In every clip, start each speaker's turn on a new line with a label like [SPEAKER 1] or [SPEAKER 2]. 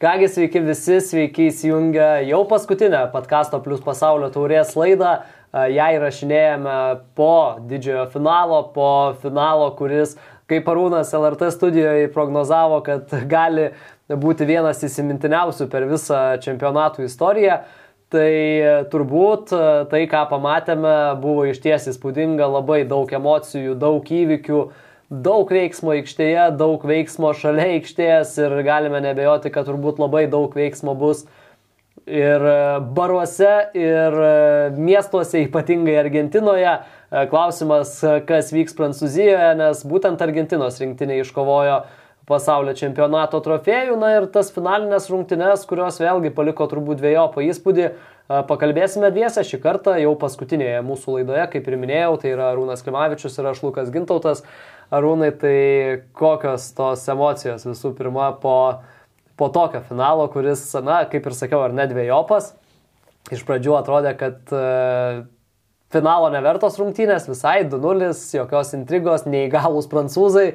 [SPEAKER 1] Kągi sveiki visi, sveiki įsijungę jau paskutinę podkasto plus pasaulio taurės laidą. Ja įrašinėjame po didžiojo finalo, po finalo, kuris, kaip Arūnas LRT studijoje prognozavo, kad gali būti vienas įsimintiniausių per visą čempionatų istoriją. Tai turbūt tai, ką pamatėme, buvo iš ties įspūdinga, labai daug emocijų, daug įvykių daug veiksmo aikštėje, daug veiksmo šalia aikštės ir galime nebejoti, kad turbūt labai daug veiksmo bus ir e, baruose, ir e, miestuose, ypatingai Argentinoje. E, klausimas, kas vyks Prancūzijoje, nes būtent Argentinos rinktinė iškovojo pasaulio čempionato trofėjų, na ir tas finalinės rungtynes, kurios vėlgi paliko turbūt dviejopą įspūdį, pakalbėsime dviese šį kartą, jau paskutinėje mūsų laidoje, kaip ir minėjau, tai yra Rūnas Klimavičius ir aš Lukas Gintautas. Arūnai, tai kokios tos emocijos visų pirma po, po tokio finalo, kuris, na, kaip ir sakiau, ar ne dviejopas. Iš pradžių atrodė, kad uh, finalo nevertos rungtynės, visai 2-0, jokios intrigos, neįgalus prancūzai,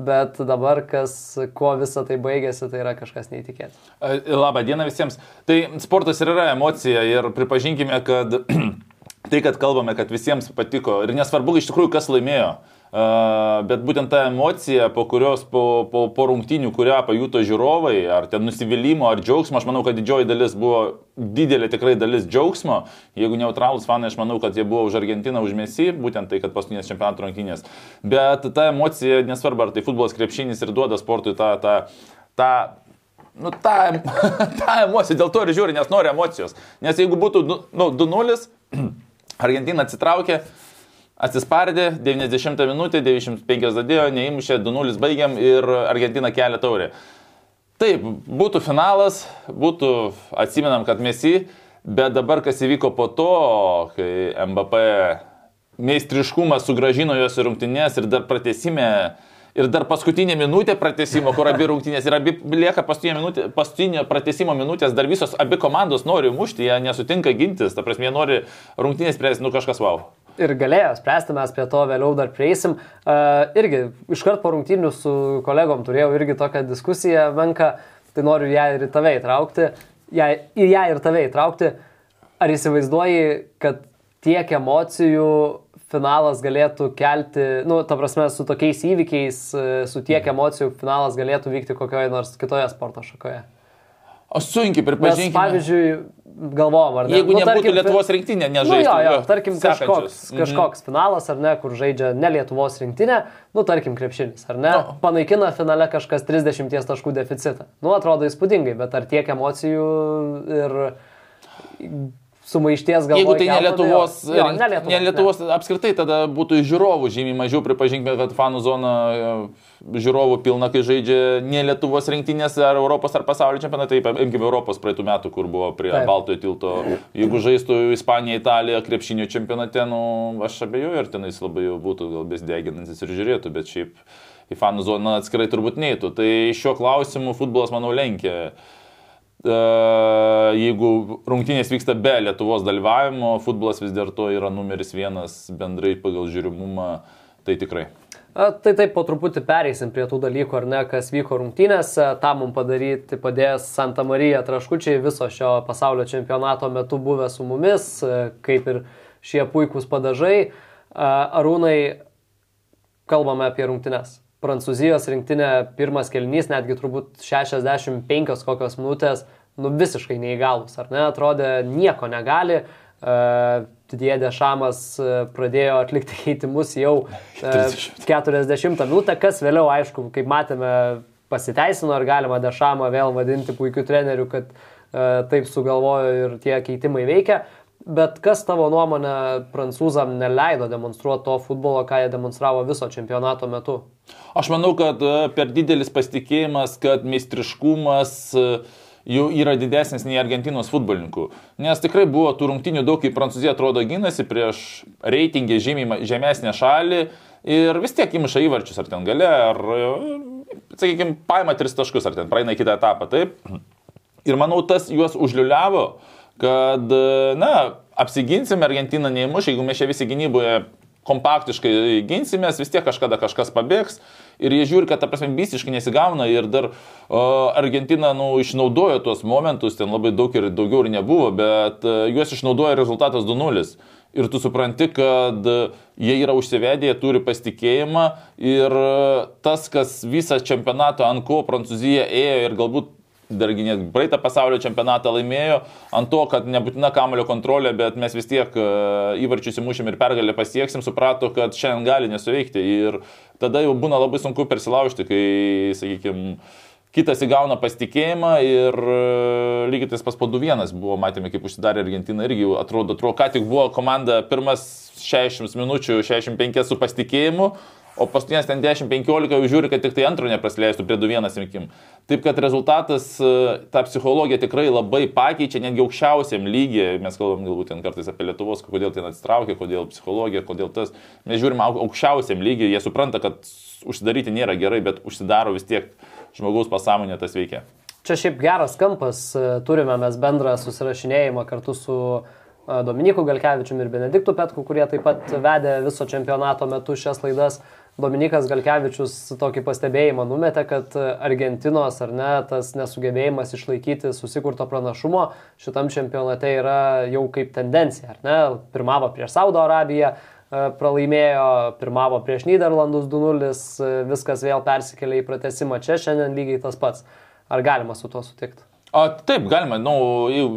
[SPEAKER 1] bet dabar, kas, kuo visą tai baigėsi, tai yra kažkas neįtikėtina.
[SPEAKER 2] Labą dieną visiems. Tai sportas ir yra emocija ir pripažinkime, kad tai, kad kalbame, kad visiems patiko ir nesvarbu iš tikrųjų, kas laimėjo. Bet būtent ta emocija, po kurios, po, po, po rungtinių, kurią pajuto žiūrovai, ar ten nusivylimų, ar džiaugsmo, aš manau, kad didžioji dalis buvo didelė tikrai dalis džiaugsmo. Jeigu neutralus fanai, aš manau, kad jie buvo už Argentiną, už Mesį, būtent tai, kad paskutinės čempionato rungtynės. Bet ta emocija, nesvarbu, ar tai futbolas krepšinis ir duoda sportui tą, tą, tą nu, tą, tą emociją, dėl to ir žiūri, nes nori emocijos. Nes jeigu būtų nu, 2-0, Argentina atsitraukė, Atsispardė, 90 minutė, 95 zadėjo, neįmušė, 2-0 baigiam ir Argentina kelia taurę. Taip, būtų finalas, būtų, atsimenam, kad Mesi, bet dabar kas įvyko po to, kai MBP meistriškumą sugražino jos rungtynės ir dar pratesime Ir dar paskutinė minutė pratesimo, kur abi rungtynės ir abi lieka paskutinė, minutė, paskutinė pratesimo minutės, dar visos abi komandos nori mušti, jie nesutinka gintis, ta prasme, jie nori rungtynės spręsti, nu kažkas wow
[SPEAKER 1] ir galėjo spręsti, mes prie to vėliau dar prieisim. Uh, irgi iškart po rungtynių su kolegom turėjau irgi tokią diskusiją menką, tai noriu ją ir į tave įtraukti, ją, į ją ir tave įtraukti. Ar įsivaizduoji, kad tiek emocijų finalas galėtų kelti, nu, ta prasme, su tokiais įvykiais, su tiek emocijų finalas galėtų vykti kokioje nors kitoje sporto šakoje?
[SPEAKER 2] Aš sunkiai pripažinsiu.
[SPEAKER 1] Pavyzdžiui, galvom, ar
[SPEAKER 2] ne? Jeigu nu, nebūtų tarkim, Lietuvos rinktinė, nežaistų. Nu, jo, jo,
[SPEAKER 1] tarkim, kažkoks, mhm. kažkoks mhm. finalas, ar ne, kur žaidžia ne Lietuvos rinktinė, nu, tarkim, krepšinis, ar ne? No. Panaikina finale kažkas 30 taškų deficitą. Nu, atrodo įspūdingai, bet ar tiek emocijų ir sumaišties galvoje.
[SPEAKER 2] Jeigu tai ne Lietuvos, jo, jo, ne Lietuvos, ne Lietuvos ne. apskritai, tada būtų žiūrovų žymiai mažiau, pripažinkime, kad fanų zona e, žiūrovų pilna, kai žaidžia ne Lietuvos rinktinės ar Europos ar pasaulio čempionatai, imkime Europos praeitų metų, kur buvo prie Taip. Baltojo tilto. Jeigu žaistų Ispanija, Italija krepšinio čempionate, nu, aš abejoju, ar tenais labai jau būtų gal besdeginantis ir žiūrėtų, bet šiaip į fanų zoną atskirai turbūt neįtų. Tai šiuo klausimu futbolas, manau, lenkia jeigu rungtynės vyksta be Lietuvos dalyvavimo, futbolas vis dėlto yra numeris vienas bendrai pagal žiūrimumą, tai tikrai.
[SPEAKER 1] A, tai taip, po truputį pereisim prie tų dalykų, ar ne, kas vyko rungtynėse. Ta mums padaryti padės Santa Marija Traškučiai viso šio pasaulio čempionato metu buvę su mumis, e, kaip ir šie puikūs padažai. Arūnai, kalbame apie rungtynės. Prancūzijos rinktinė pirmas kelnys, netgi turbūt 65 kokios minutės, nu visiškai neįgalus, ar ne, atrodė nieko negali. Uh, Dėdė Šamas uh, pradėjo atlikti keitimus jau uh, 40 minutę, kas vėliau, aišku, kaip matėme, pasiteisino ir galima Dešamą vėl vadinti puikiu treneriu, kad taip sugalvojo ir tie keitimai veikia. Bet kas tavo nuomonė prancūzam neleido demonstruoti to futbolo, ką jie demonstravo viso čempionato metu?
[SPEAKER 2] Aš manau, kad e, per didelis pasitikėjimas, kad meistriškumas e, jau yra didesnis nei Argentinos futbolininkų. Nes tikrai buvo tų rungtinių daug, kai Prancūzija atrodo gynasi prieš reitingį žymiai žemesnę šalį ir vis tiek įmuša įvarčius ar ten gale, ar, e, sakykime, paima tris taškus, ar ten praeina kitą etapą, taip. Ir manau, tas juos užliuliavo kad, na, apsiginsim, Argentina neįmuš, jeigu mes čia visi gynyboje kompaktiškai ginsimės, vis tiek kažkada kažkas pabėgs. Ir jie žiūri, kad ta prasme visiškai nesigauna ir dar uh, Argentina nu, išnaudojo tuos momentus, ten labai daug ir daugiau ir nebuvo, bet uh, juos išnaudojo rezultatas 2-0 ir tu supranti, kad jie yra užsivedę, jie turi pasitikėjimą ir tas, kas visą čempionatą ant ko Prancūzija ėjo ir galbūt dargi net praeitą pasaulio čempionatą laimėjo, ant to, kad nebūtina kamulio kontrolė, bet mes vis tiek e, įvarčius įmušim ir pergalę pasieksim, suprato, kad šiandien gali nesuveikti. Ir tada jau būna labai sunku persilaužti, kai, sakykime, kitas įgauna pasitikėjimą ir e, lygiai tas pas po 2-1 buvo, matėme, kaip užsidarė Argentina irgi atrodo, atrodo, ką tik buvo komanda pirmas 60 minučių, 65 su pasitikėjimu, o paskutinės ten 10-15 jau žiūri, kad tik tai antro neprasleistų prie 2-1 rinkim. Taip kad rezultatas, e, ta psichologija tikrai labai pakeičia, netgi aukščiausiam lygiai, mes kalbam galbūt ten kartais apie Lietuvos, kodėl ten atsitraukia, kodėl psichologija, kodėl tas, mes žiūrim aukščiausiam lygiai, jie supranta, kad užsidaryti nėra gerai, bet užsidaro vis tiek žmogaus pasąmonė tas veikia.
[SPEAKER 1] Čia šiaip geras kampas, e, turime mes bendrą susirašinėjimą kartu su e, Dominiku Galkevičiumi ir Benediktu Petku, kurie taip pat vedė viso čempionato metu šias laidas. Dominikas Galkevičius tokį pastebėjimą numetė, kad Argentinos ar ne tas nesugebėjimas išlaikyti susikurto pranašumo šitam čempionate yra jau kaip tendencija, ar ne? Pirmavo prieš Saudo Arabiją, E, pralaimėjo, pirmavo prieš Niderlandus 2-0, e, viskas vėl persikėlė į pratesimą čia, šiandien lygiai tas pats. Ar galima su tuo sutikti?
[SPEAKER 2] A, taip, galima. Nu,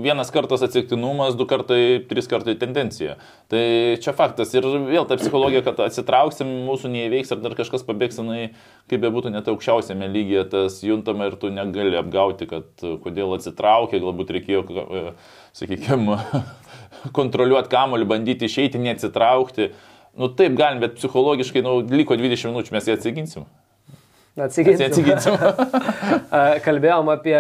[SPEAKER 2] vienas kartas atsitiktinumas, du kartai, trys kartai tendencija. Tai čia faktas. Ir vėl ta psichologija, kad atsitrauksim, mūsų neįveiks ar dar kažkas pabėgs, jinai, kaip be būtų, net aukščiausiame lygyje tas juntama ir tu negali apgauti, kad kodėl atsitraukė, galbūt reikėjo, sakykime, kontroliuoti kamolį, bandyti išeiti, neatsitraukti. Nu taip galim, bet psichologiškai, nu, liko 20 minučių, mes jį atsiginsim.
[SPEAKER 1] Atsiginsim.
[SPEAKER 2] atsiginsim.
[SPEAKER 1] Kalbėjom apie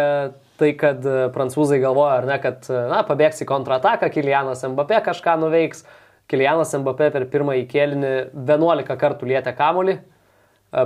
[SPEAKER 1] tai, kad prancūzai galvoja, ar ne, kad na, pabėgs į kontrataką, Kilianas Mbappé kažką nuveiks. Kilianas Mbappé per pirmąjį kėlinį 11 kartų lietė kamolį.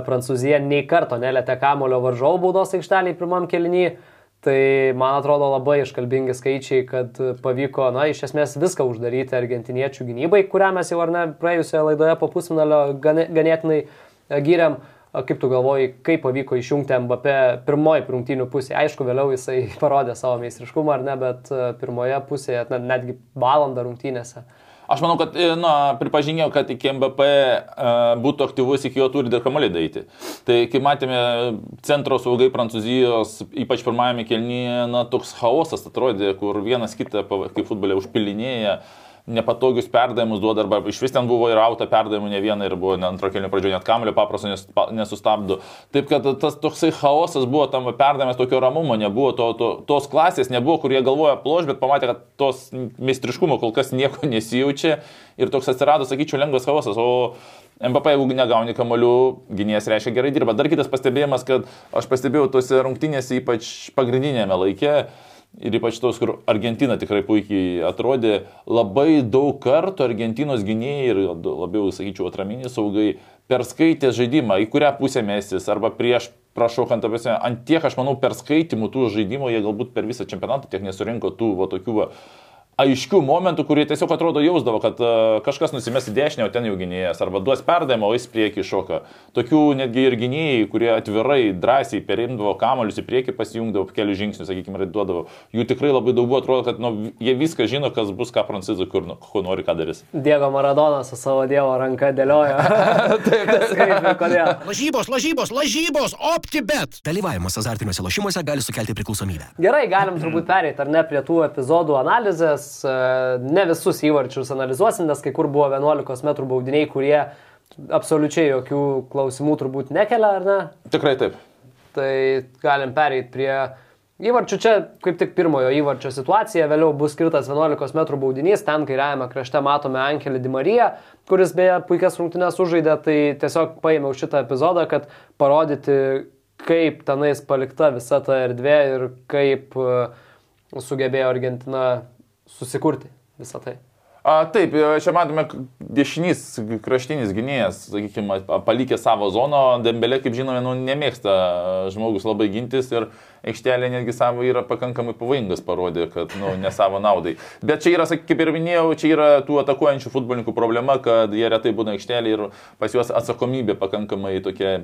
[SPEAKER 1] Prancūzija nei karto nelėtė kamulio varžovų baudos aikšteliai pirmam keliniui. Tai man atrodo labai iškalbingi skaičiai, kad pavyko, na, iš esmės viską uždaryti argentiniečių gynybai, kurią mes jau ar ne praėjusioje laidoje po pusfinalio ganėtinai e, gyriam. Kaip tu galvoji, kaip pavyko išjungti Mbappé pirmoji rungtynių pusė? Aišku, vėliau jisai parodė savo meistriškumą ar ne, bet e, pirmoje pusėje, netgi valandą rungtynėse.
[SPEAKER 2] Aš manau, kad, e, na, pripažinėjau, kad iki MBP uh, būtų aktyvus, iki jo turi dar kamalį daryti. Tai, kai matėme centro saugai Prancūzijos, ypač pirmajame kelnyje, na, toks chaosas atrodė, kur vienas kitą, kaip futbolė, užpilinėja. Uh, nepatogius perdavimus duoda, arba iš vis ten buvo ir auto perdavimų ne vieną ir buvo antro kelio pradžioje net kamulio paprasto nesustabdo. Taip kad tas toksai chaosas buvo tam perdavimas, tokio ramumo nebuvo, to, to, tos klasės nebuvo, kurie galvoja ploš, bet pamatė, kad tos meistriškumo kol kas nieko nesijaučia ir toks atsirado, sakyčiau, lengvas chaosas. O MPP, jeigu negauni kamolių, gynėjas reiškia gerai dirba. Dar kitas pastebėjimas, kad aš pastebėjau tose rungtynėse, ypač pagrindinėme laikė, ir ypač tos, kur Argentina tikrai puikiai atrodė, labai daug kartų Argentinos gynėjai ir labiau, sakyčiau, atraminiai saugai perskaitė žaidimą, į kurią pusę mestis, arba prieš prašokant apie save. Ant tiek, aš manau, perskaitimų tų žaidimų jie galbūt per visą čempionatą tiek nesurinko tų va, tokių va, aiškių momentų, kurie tiesiog atrodo jausdavo, kad uh, kažkas nusimes į dešinę, o ten jau gynėjas, arba duos perdavimą, o jis priekį šoka. Tokių netgi ir gynėjai, kurie atvirai, drąsiai perimdavo kamolius į priekį, pasijungdavo kelių žingsnių, sakykime, ir duodavo. Jų tikrai labai daug buvo, atrodo, kad nu, jie viską žino, kas bus, ką prancūzai, kur, nu, ko nori, ką darys.
[SPEAKER 1] Diego Maradona su savo Dievo ranka dėliojo. taip, taip. Kodėl?
[SPEAKER 3] Lažybos, lažybos, lažybos, optibet. Dalyvavimas azartiniuose lošimuose gali sukelti priklausomybę.
[SPEAKER 1] Gerai, galim turbūt pereiti, ar ne, prie tų epizodų analizės E, ne visus įvarčius analizuosim, nes kai kur buvo 11 m baudiniai, kurie absoliučiai jokių klausimų turbūt nekelia, ar ne?
[SPEAKER 2] Tikrai taip.
[SPEAKER 1] Tai galim pereiti prie įvarčių. Čia kaip tik pirmojo įvarčio situacija, vėliau bus skirtas 11 m baudinys, ten kairiajame krašte matome Ankelį Di Mariją, kuris beje puikias rungtynes užžaidė, tai tiesiog paėmiau šitą epizodą, kad parodyti, kaip tenais palikta visa ta erdvė ir kaip sugebėjo Argentina susikurti visą tai.
[SPEAKER 2] A, taip, e, čia matome dešinys kraštinis gynėjas, sakykime, palikė savo zoną, Dembelė, kaip žinome, nu, nemėgsta e, žmogus labai gintis ir aikštelė netgi savo yra pakankamai pavojingas, parodė, kad nu, ne savo naudai. Bet čia yra, kaip ir minėjau, čia yra tų atakuojančių futbolininkų problema, kad jie retai būna aikštelė ir pas juos atsakomybė pakankamai tokia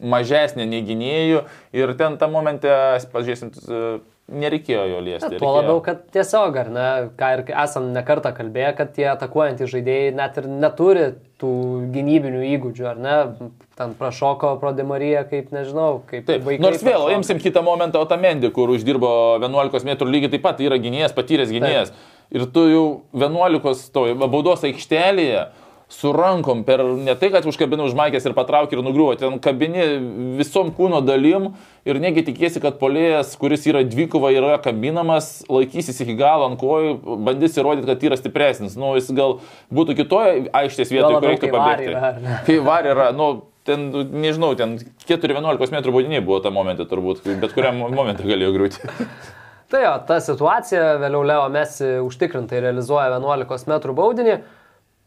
[SPEAKER 2] mažesnė nei gynėjų ir ten tą momentą, pažiūrėsim, e, nereikėjo jo liesti.
[SPEAKER 1] Tuo labiau, kad tiesiog, ar ne, ką ir esam nekartą kalbėję, kad tie atakuojantys žaidėjai net ir neturi tų gynybinių įgūdžių, ar ne, ten prašoko pro Demariją, kaip nežinau, kaip
[SPEAKER 2] Taip, nors vėl, imsim kitą momentą Otamendi, kur uždirbo 11 m lygiai taip pat yra gynėjas, patyręs gynėjas. Ir tu jau 11 to baudos aikštelėje su rankom per ne tai, kad užkabini už maikės ir patrauki ir nugriuvo, ten kabini visom kūno dalim ir negi tikėsi, kad polėjas, kuris yra dvikova, yra kabinamas, laikysis iki galo ant kojų, bandys įrodyti, kad yra stipresnis. Nu, jis gal būtų kitoje aikštės vietoje, kur reiktų pabėgti. Kai var yra, nu, ten, nežinau, ten 4-11 m baudiniai buvo tą momentą turbūt, bet kuriam momentą galėjo griūti.
[SPEAKER 1] Tai jo, ta situacija, vėliau Leo Messi užtikrintai realizuoja 11 m baudinį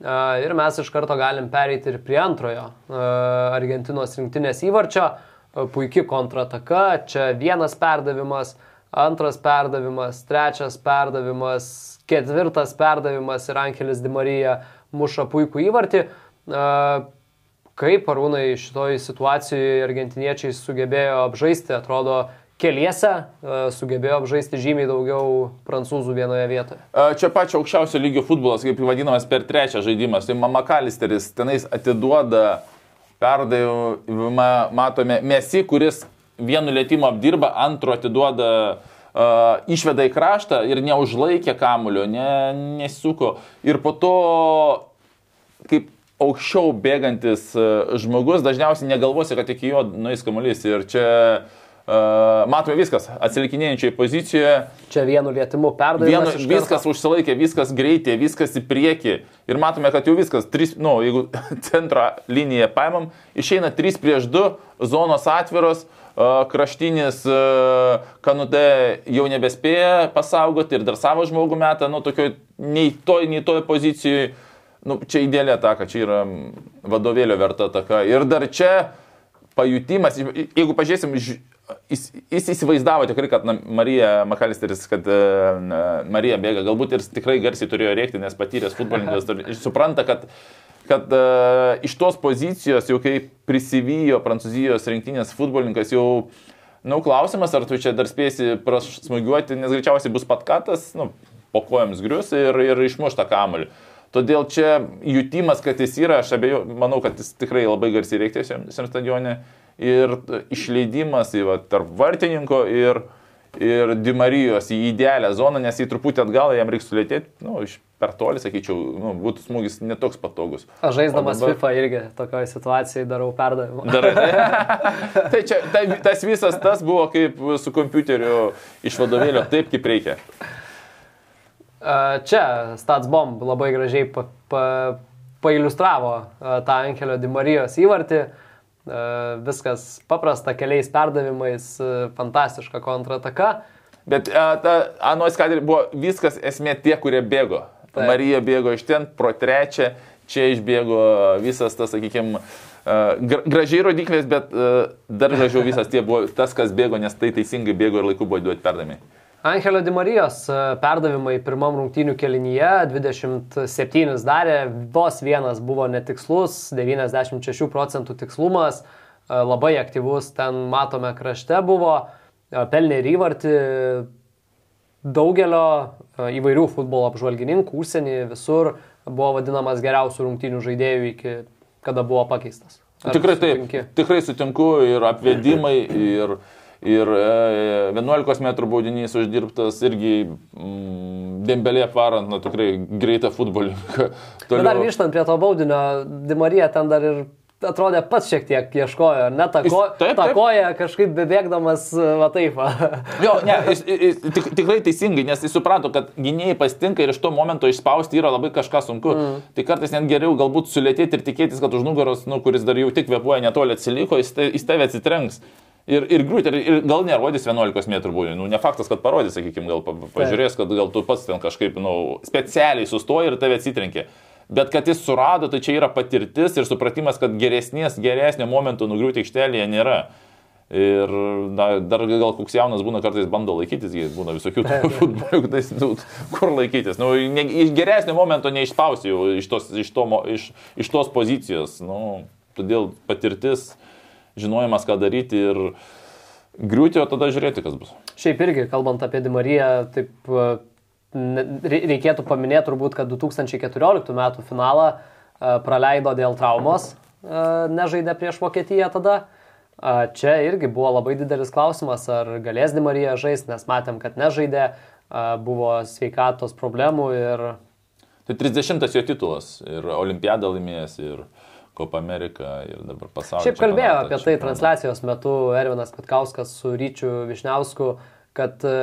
[SPEAKER 1] ir mes iš karto galim pereiti ir prie antrojo Argentinos rinktinės įvarčio. A, Puikiai kontrataka, čia vienas perdavimas, antras perdavimas, trečias perdavimas, ketvirtas perdavimas ir Angelis Dimarija muša puikų įvartį. Kaip arūnai šitoj situacijoje argentiniečiai sugebėjo apžaisti, atrodo, keliese e, sugebėjo apžaisti žymiai daugiau prancūzų vienoje vietoje.
[SPEAKER 2] A, Čia pačio aukščiausio lygio futbolas, kaip vadinamas per trečią žaidimą. Tai Mamakalisteris tenais atiduoda perdavimą, matome Mesi, kuris vienu lėtimu apdirba, antru atiduoda, uh, išveda į kraštą ir neužlaikė kamulio, ne, nesuko. Ir po to, kaip aukščiau bėgantis e, žmogus, dažniausiai negalvosi, kad iki jo nueis kamuolys. Ir čia uh, matome viskas, atsilikinėjančioje pozicijoje.
[SPEAKER 1] Čia vienu lietimu
[SPEAKER 2] Vienu,
[SPEAKER 1] perdavimas. karto.
[SPEAKER 2] viskas užsilaikė, viskas greitai, viskas į priekį. Ir matome, kad jau viskas, trys, nu, jeigu centro liniją paimam, išeina 3 prieš 2, zonos atviros, a, kraštinis a, kanute jau nebespėja pasaugoti ir dar savo žmogų metą, nu, tokioj nei toj, nei toj pozicijoje. Nu, čia ideali ataka, čia yra vadovėlio verta ataka. Ir dar čia pajutimas, jeigu pažiūrėsim, jis, jis įsivaizdavo tikrai, kad na, Marija Makalisteris, kad uh, Marija bėga, galbūt ir tikrai garsiai turėjo rėkti, nes patyręs futbolininkas jis supranta, kad, kad uh, iš tos pozicijos, jau kai prisivijo prancūzijos rinktinės futbolininkas, jau, na, nu, klausimas, ar tu čia dar spėsi prasmugiuoti, nes greičiausiai bus patkatas, nu, po kojams grius ir, ir išmuš tą kamuolį. Todėl čia jutimas, kad jis yra, aš abejo, manau, kad jis tikrai labai garsiai reikia šiam, šiam stadione. Ir išleidimas į va, tarp vartininko ir, ir Dimarijos į idealią zoną, nes į truputį atgal jam reikia sulėtėti, nu, iš per toli, sakyčiau, nu, būtų smūgis netoks patogus.
[SPEAKER 1] Aš žaisdamas
[SPEAKER 2] dabar-
[SPEAKER 1] FIFA irgi tokioje situacijoje darau perdavimą.
[SPEAKER 2] Darai. tai čia, tai, tas visas tas buvo kaip su kompiuteriu iš vadovėlio, taip kaip reikia.
[SPEAKER 1] Čia Statsbomb labai gražiai pa, pa, pailustravo tą Angelio Dimarijos įvartį. E, Viskas paprasta, keliais perdavimais, e, fantastiška kontrataka.
[SPEAKER 2] Bet a, ta, anuos kadrį buvo viskas esmė tie, kurie bėgo.
[SPEAKER 1] Taip.
[SPEAKER 2] Marija bėgo iš ten pro trečią, čia išbėgo visas tas, sakykime, gražiai rodiklės, bet dar gražiau visas tie buvo tas, kas bėgo, nes tai teisingai bėgo ir laiku buvo duoti perdami.
[SPEAKER 1] Angelio Dimarijos e, perdavimai pirmam rungtynių kelinyje 27 darė, vos vienas buvo netikslus, 96 procentų tikslumas, e, labai aktyvus ten matome krašte buvo, e, pelnė ir įvartį daugelio įvairių futbolo apžvalgininkų užsienį visur buvo vadinamas geriausių rungtynių žaidėjų iki kada buvo pakeistas. Ar
[SPEAKER 2] Tikrai taip, tikrai sutinku ir apvedimai, ir, ir e, 11 m baudinys uždirbtas irgi mm, dembelė parant, na tikrai greitą futbolininką.
[SPEAKER 1] Bet dar grįžtant prie to baudinio, Dimarija ten dar ir atrodė pats šiek tiek ieškojo, ne? Ta, ko,
[SPEAKER 2] taip,
[SPEAKER 1] ta
[SPEAKER 2] taip.
[SPEAKER 1] koja kažkaip bebėgdamas, va taip.
[SPEAKER 2] Jo, ne, jis, jis, tik, tikrai teisingai, nes jis suprato, kad gynėjai pasitinka ir iš to momento išspausti yra labai kažką sunku. Mm. Tai kartais net geriau galbūt sulėtėti ir tikėtis, kad už nugaros, nu, kuris dar jau tik vepuoja netoli atsiliko, jis, ta- jis tave atsitrenks. Ir, ir griūti, ir, ir gal nerodys 11 metrų būdį. Nu, ne faktas, kad parodys, sakykime, gal pa- pažiūrės, kad gal tu pats ten kažkaip, nu, specialiai sustoji ir tave atsitrenkė. Bet kad jis surado, tai čia yra patirtis ir supratimas, kad geresnės, geresnio momento nugriūti aikštelėje nėra. Ir na, dar gal koks jaunas būna kartais bando laikytis, jie būna visokių tų futbolų, tai, nu, kur laikytis. Nu, ne, geresnio momento neišspausi jau iš tos, iš, to, iš, iš tos pozicijos. Nu, todėl patirtis, žinojimas, ką daryti ir griūti, o tada žiūrėti, kas bus.
[SPEAKER 1] Šiaip irgi, kalbant apie Dimariją, taip e, reikėtų paminėti turbūt, kad 2014 metų finalą e, praleido dėl traumos, e, nežaidė prieš Vokietiją tada. Čia irgi buvo labai didelis klausimas, ar galės Dimarija žaisti, nes matėm, kad nežaidė, buvo sveikatos problemų ir
[SPEAKER 2] Tai 30 jo titulas ir Olimpiadą laimėjęs, ir Copa America, ir dabar pasaulio.
[SPEAKER 1] Šiaip kalbėjo
[SPEAKER 2] čempionatą,
[SPEAKER 1] apie tai
[SPEAKER 2] čempionatą.
[SPEAKER 1] transliacijos metu Ervinas Katkauskas su Ryčiu Višniausku, kad e,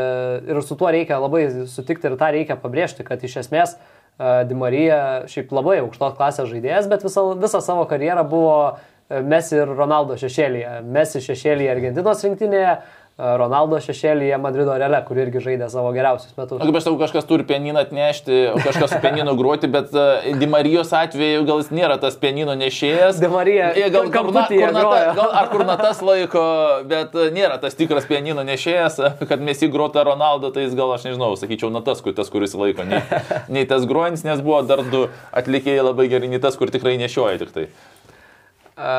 [SPEAKER 1] ir su tuo reikia labai sutikti ir tą reikia pabrėžti, kad iš esmės e, Di Marija šiaip labai aukštos klasės žaidėjas, bet visą, visą savo karjerą buvo e, Messi ir Ronaldo šešėlyje. Messi šešėlyje Argentinos rinktinėje, Ronaldo šešėlyje Madrido Reale, kur irgi žaidė savo geriausius metus.
[SPEAKER 2] Na, kaip aš sakau, kažkas turi pianiną atnešti, o kažkas su pianinu gruoti, bet uh, Dimarijos atveju gal jis nėra tas pianino nešėjas.
[SPEAKER 1] Di Marija
[SPEAKER 2] gal nata,
[SPEAKER 1] groja.
[SPEAKER 2] gal, ar kur natas laiko, bet uh, nėra tas tikras pianino nešėjas, kad mes įgrota Ronaldo, tai jis gal, aš nežinau, sakyčiau, natas, kur tas, kuris laiko, nei, nei tas grojantis, nes buvo dar du atlikėjai labai gerai, nei tas, kur tikrai nešioja tik tai.
[SPEAKER 1] E,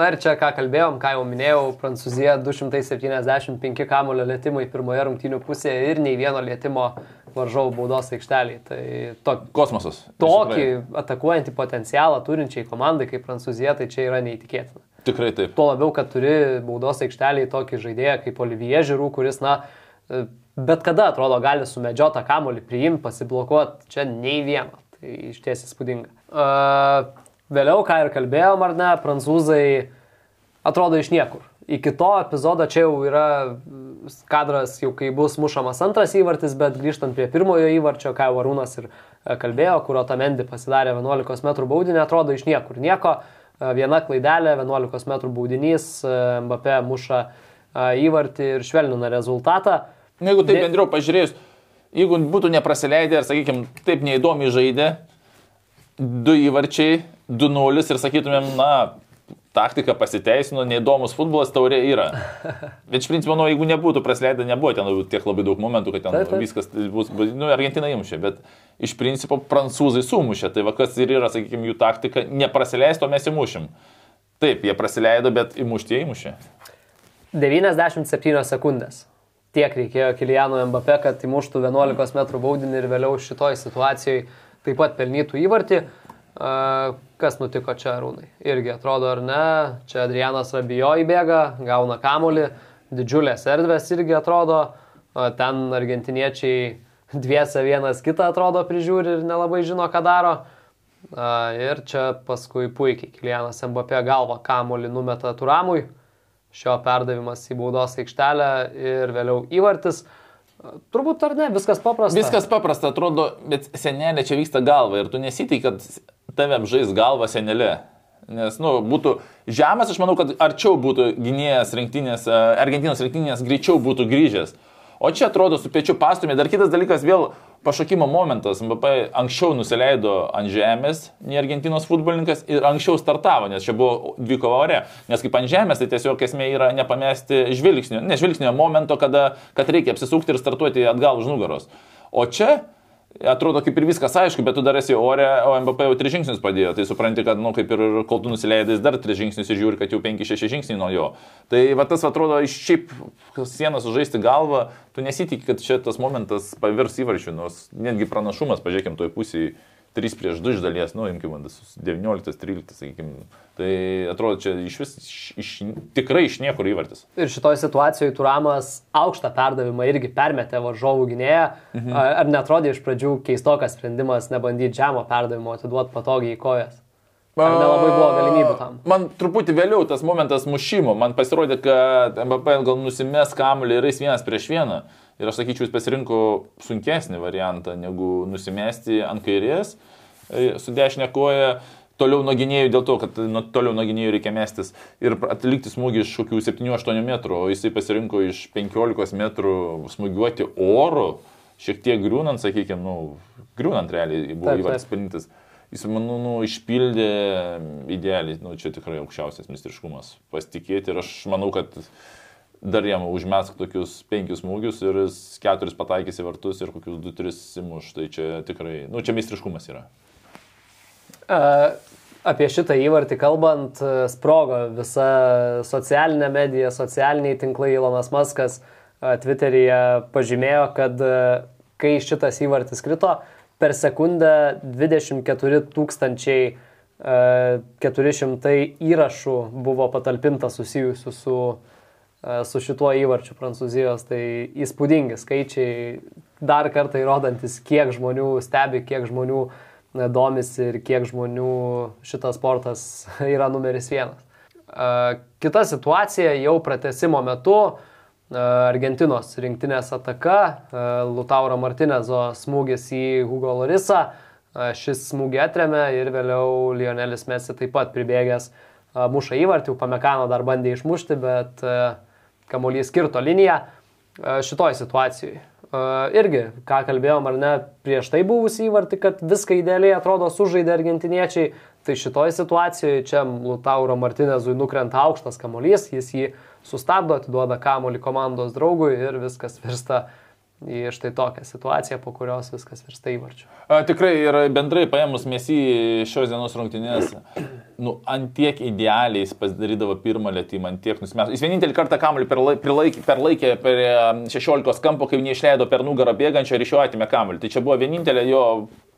[SPEAKER 1] Na ir čia ką kalbėjom, ką jau minėjau, Prancūzija 275 kamulio lėtimai pirmoje rungtynių pusėje ir nei vieno lėtimo varžovų baudos aikšteliai. Tai to,
[SPEAKER 2] Kosmosas.
[SPEAKER 1] tokį atakuojantį potencialą turinčiai komandai kaip Prancūzija, tai čia yra neįtikėtina.
[SPEAKER 2] Tikrai taip.
[SPEAKER 1] Tuo labiau, kad turi baudos aikšteliai tokį žaidėją kaip Olivier Žirų, kuris, na, e, bet kada atrodo gali sumedžiotą kamolį, priimti, pasiblokuoti, čia nei vieno. Tai iš ties įspūdinga. Uh, vėliau, ką ir kalbėjom, ar ne, prancūzai atrodo iš niekur. Iki to epizodo čia jau yra kadras, jau kai bus mušamas antras įvartis, bet grįžtant prie pirmojo įvarčio, ką jau Arūnas ir e, kalbėjo, kurio Tamendi pasidarė 11 m baudinį, atrodo iš niekur. Nieko, e, viena klaidelė, 11 m baudinys, e, Mbappé muša įvartį ir švelnina rezultatą.
[SPEAKER 2] Jeigu taip bendriau pažiūrėjus, jeigu būtų neprasileidę ir, sakykime, taip neįdomiai žaidė, du įvarčiai, 2-0 ir sakytumėm, na, taktika pasiteisino, neįdomus futbolas taurė yra. Bet iš principo, nu, jeigu nebūtų praleidę, nebuvo ten tiek labai daug momentų, kad ten
[SPEAKER 1] Taip, taip.
[SPEAKER 2] viskas bus, nu, Argentina įmušė, bet iš principo prancūzai sumušė, tai va kas ir yra, sakykime, jų taktika, neprasileisto mes įmušim. Taip, jie praleido, bet įmušti jie įmušė.
[SPEAKER 1] 97 sekundės. Tiek reikėjo Kiliano Mbappé, kad įmuštų 11 m baudinį ir vėliau šitoj situacijoje taip pat pelnytų įvartį. Kas nutiko čia, Rūnai? Irgi atrodo, ar ne? Čia Adrianas Rabijo įbėga, gauna kamolį, didžiulės erdvės irgi atrodo. Ten argentiniečiai dviese vienas kitą atrodo prižiūri ir nelabai žino, ką daro. Ir čia paskui puikiai Kilianas Mbappé galva kamolį numeta Turamui šio perdavimas į baudos aikštelę ir vėliau įvartis. Turbūt ar ne, viskas paprasta.
[SPEAKER 2] Viskas paprasta, atrodo, bet senelė čia vyksta galva ir tu nesitai, kad tave apžais galva senelė. Nes, nu, būtų žemas, aš manau, kad arčiau būtų gynėjas rinktinės, e, Argentinos rinktinės greičiau būtų grįžęs. O čia atrodo su pečiu pastumė. Dar kitas dalykas, vėl pašokimo momentas. Mbappé anksčiau nusileido ant žemės, nei Argentinos futbolininkas, ir anksčiau startavo, nes čia buvo dvikova ore. Nes kaip ant žemės, tai tiesiog esmė yra nepamesti žvilgsnio, ne žvilgsnio momento, kada, kad reikia apsisukti ir startuoti atgal už nugaros. O čia atrodo kaip ir viskas aišku, bet tu dar esi ore, o MBP jau tris žingsnius padėjo. Tai supranti, kad, nu, kaip ir kol tu nusileidai, dar tris žingsnius ir žiūri, kad jau penki, šeši žingsniai nuo jo. Tai va tas atrodo iš šiaip sieną sužaisti galvą, tu nesitikė, kad čia tas momentas pavirs įvarčių, nors netgi pranašumas, pažiūrėkim, toj pusėje 3 prieš 2 iš dalies, nu, imkim, 19-13, sakykim. Tai atrodo, čia iš vis, iš, tikrai iš niekur įvartis.
[SPEAKER 1] Ir šitoje situacijoje Turamas aukštą perdavimą irgi permetė varžovų gynėją. Mhm. Ar netrodė iš pradžių keistokas sprendimas nebandyti žemo perdavimo atiduoti patogiai į kojas? Ar nelabai buvo galimybių tam?
[SPEAKER 2] Man truputį vėliau tas momentas mušimo, man pasirodė, kad MBP gal nusimes kamuolį ir jis vienas prieš vieną. Ir aš sakyčiau, jis pasirinko sunkesnį variantą, negu nusimesti ant kairės e, su dešinė koja. toliau nuo gynėjų dėl to, kad nuo, toliau nuo gynėjų reikia mestis ir atlikti smūgį iš kokių 7-8 metrų, o jisai pasirinko iš 15 metrų smūgiuoti oro, šiek tiek griūnant, sakykime, nu, griūnant realiai buvo įvartis pelnytis. Jis, manau, nu, išpildė idealiai, nu, čia tikrai aukščiausias mistriškumas. Pasitikėti ir aš manau, kad dar jam užmesk tokius penkius smūgius ir keturis pataikys į vartus ir kokius du, tris simuš. Tai čia tikrai, nu, čia mistriškumas yra.
[SPEAKER 1] Uh, apie šitą įvartį kalbant, sprogo visa socialinė medija, socialiniai tinklai, Ilonas Maskas uh, Twitteryje pažymėjo, kad uh, kai šitas įvartis krito, uh, per sekundę 24 tūkstančiai 400 e, įrašų buvo patalpinta susijusių su, e, su šituo įvarčiu Prancūzijos. Tai įspūdingi skaičiai, dar kartą įrodantis, kiek žmonių stebi, kiek žmonių e, domisi ir kiek žmonių šitas sportas yra numeris vienas. Kita situacija jau pratesimo metu Argentinos rinktinės ataka, Lutauro Martinezo smūgis į Hugo Lorisą, šis smūgį atremė ir vėliau Lionelis Messi taip pat pribėgęs muša įvartį, Pamekano dar bandė išmušti, bet kamuolys skirto liniją šitoj situacijai. Irgi, ką kalbėjom ar ne, prieš tai buvusį įvartį, kad viską idealiai atrodo sužaidė argentiniečiai, tai šitoj situacijoje čia Lutauro Martinezui nukrenta aukštas kamuolys, jis jį sustabdo, atiduoda kamolį komandos draugui ir viskas virsta į štai tokią situaciją, po kurios viskas virsta įvarčiu.
[SPEAKER 2] A, tikrai ir bendrai paėmus mėsį šios dienos rungtynės, nu, antiek idealiai jis pasidarydavo pirmą lėtymą, antiek nusimės. Jis vienintelį kartą kamuolį perlaikė, perlaikė per 16 kampo, kai neišleido per nugarą bėgančio ir iš jo atimė kamuolį. Tai čia buvo vienintelė jo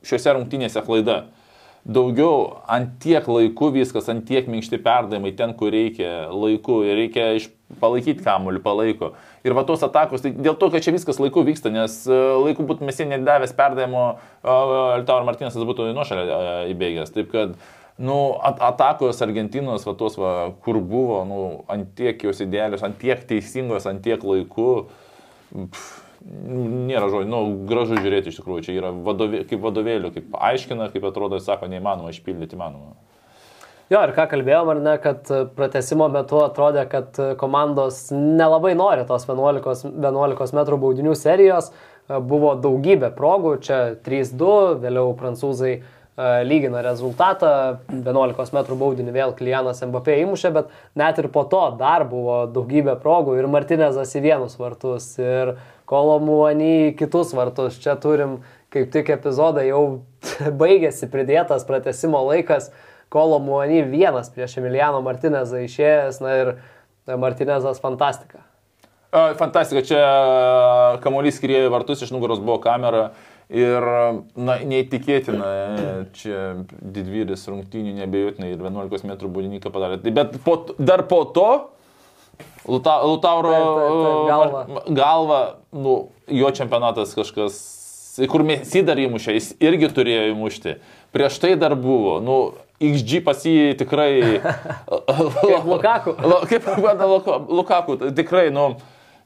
[SPEAKER 2] šiuose rungtynėse klaida daugiau ant tiek laiku viskas, ant tiek minkšti perdavimai ten, kur reikia laiku ir reikia iš, palaikyti kamuolį, palaiko. Ir va tos atakos, tai dėl to, kad čia viskas laiku vyksta, nes e, laiku būtų mes nedavęs perdavimo, Altaur Martinas būtų nuošalę e, įbėgęs. Taip kad, nu, at atakos Argentinos, va tos, va, kur buvo, nu, ant tiek jos idealios, ant tiek teisingos, ant tiek laiku. Pff, nėra žodžių, nu, gražu žiūrėti iš tikrųjų, čia yra vadovė, kaip vadovėlių, kaip aiškina, kaip atrodo, sako, neįmanoma išpildyti, įmanoma.
[SPEAKER 1] Jo, ir ką kalbėjom, ar ne, kad pratesimo metu atrodė, kad komandos nelabai nori tos 11, 11 m baudinių serijos, buvo daugybė progų, čia 3-2, vėliau prancūzai lygina rezultatą, 11 m baudinį vėl Klijanas Mbappé įmušė, bet net ir po to dar buvo daugybė progų ir Martinezas į vienus vartus. Ir Kolomuonį kitus vartus. Čia turim kaip tik epizodą jau baigėsi pridėtas pratesimo laikas. Kolomuonį vienas prieš Emiliano Martinezą išėjęs, na ir Martinezas fantastika.
[SPEAKER 2] Fantastika, čia kamuolys skriejo vartus, iš nugaros buvo kamera ir, na, neįtikėtina, čia didvyris rungtynių nebejotinai ir 11 m būdininką padarė. Tai bet po, dar po to Luta, Lutauro galva. galva, nu, jo čempionatas kažkas, kur Mesi dar įmušė, jis irgi turėjo įmušti. Prieš tai dar buvo, nu, XG pas jį tikrai...
[SPEAKER 1] kaip Lukaku.
[SPEAKER 2] kaip Lukaku, tikrai, nu,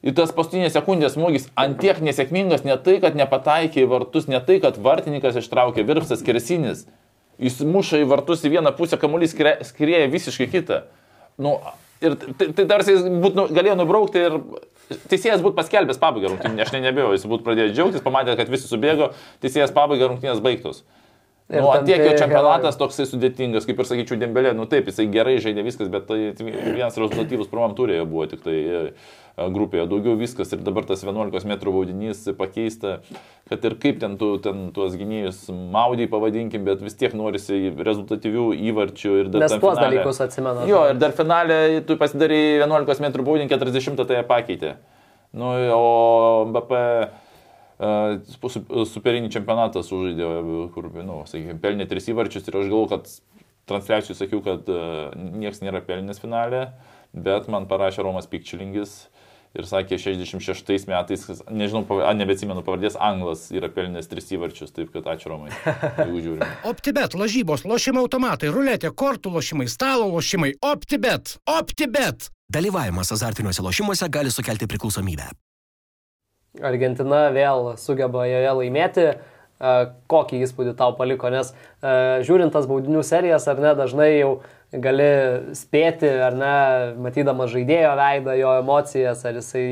[SPEAKER 2] į tas paskutinės sekundės smūgis antiek nesėkmingas, ne tai, kad nepataikė į vartus, ne tai, kad vartininkas ištraukė virpsas kersinis. Jis muša į vartus į vieną pusę, kamuolys skrieja visiškai kitą. Nu, Ir tai, tai tarsi jis būt, nu, galėjo nubraukti ir teisėjas būtų paskelbęs pabaigą rungtynės, aš ne nebėjau, jis būtų pradėjęs džiaugtis, pamatė, kad visi subėgo, teisėjas pabaigą rungtynės baigtos. Ir nu, tiek jo čempionatas herojų. toksai sudėtingas, kaip ir sakyčiau, Dembelė, nu taip, jisai gerai žaidė viskas, bet tai vienas rezultatyvus pirmam turėjo buvo tik tai e, grupėje, daugiau viskas ir dabar tas 11 m baudinys pakeista, kad ir kaip ten, tu, ten tuos gynėjus maudį pavadinkim, bet vis tiek norisi rezultatyvių įvarčių ir
[SPEAKER 1] dar... Nes tuos finalė, dalykus atsimenu.
[SPEAKER 2] Jo, ir dar finalė tu pasidarai 11 m baudinį, 40 tai pakeitė. Nu, o BP superinį čempionatą sužaidė, kur, nu, sakykime, pelnė tris įvarčius ir aš galvoju, kad transliacijų sakiau, kad niekas nėra pelnęs finalė, bet man parašė Romas Pikčilingis ir sakė 66 metais, nežinau, a, nebeatsimenu pavardės, Anglas yra pelnęs tris įvarčius, taip kad ačiū Romai, jeigu žiūrime.
[SPEAKER 3] OptiBet, lažybos, lošimo automatai, ruletė, kortų lošimai, stalo lošimai, OptiBet, OptiBet. Dalyvavimas azartiniuose lošimuose gali sukelti priklausomybę.
[SPEAKER 1] Argentina vėl sugeba joje laimėti. kokį įspūdį tau paliko, nes žiūrint tas baudinių serijas, ar ne, dažnai jau gali spėti, ar ne, matydamas žaidėjo veidą, jo emocijas, ar jisai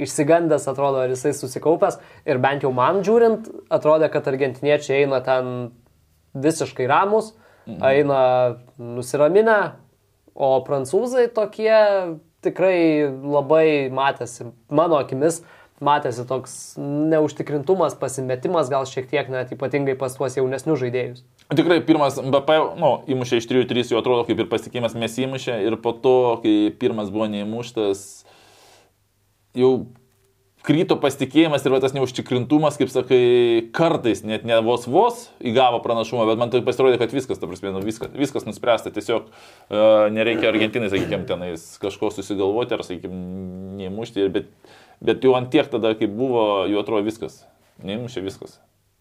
[SPEAKER 1] išsigandęs atrodo, ar jisai susikaupęs. Ir bent jau man žiūrint, atrodė, kad argentiniečiai eina ten visiškai ramus, mhm. eina nusiraminę, o prancūzai tokie tikrai labai matėsi, mano akimis, matėsi toks neužtikrintumas, pasimetimas, gal šiek tiek net ypatingai pas tuos jaunesnius žaidėjus.
[SPEAKER 2] Tikrai pirmas BP, nu, įmušė iš 3-3, jau atrodo kaip ir pasitikėjimas mes įmušė ir po to, kai pirmas buvo neįmuštas, jau kryto pasitikėjimas ir va, tas neužtikrintumas, kaip sakai, kartais net ne vos vos įgavo pranašumą, bet man tai pasirodė, kad viskas, ta prasme, nu, viskas, viskas nuspręsta, tiesiog uh, nereikia Argentinai, sakykime, tenais kažko susigalvoti ar, sakykime, neįmušti, bet, bet jau ant tiek tada, kai buvo, jau atrodo viskas, neįmušė viskas.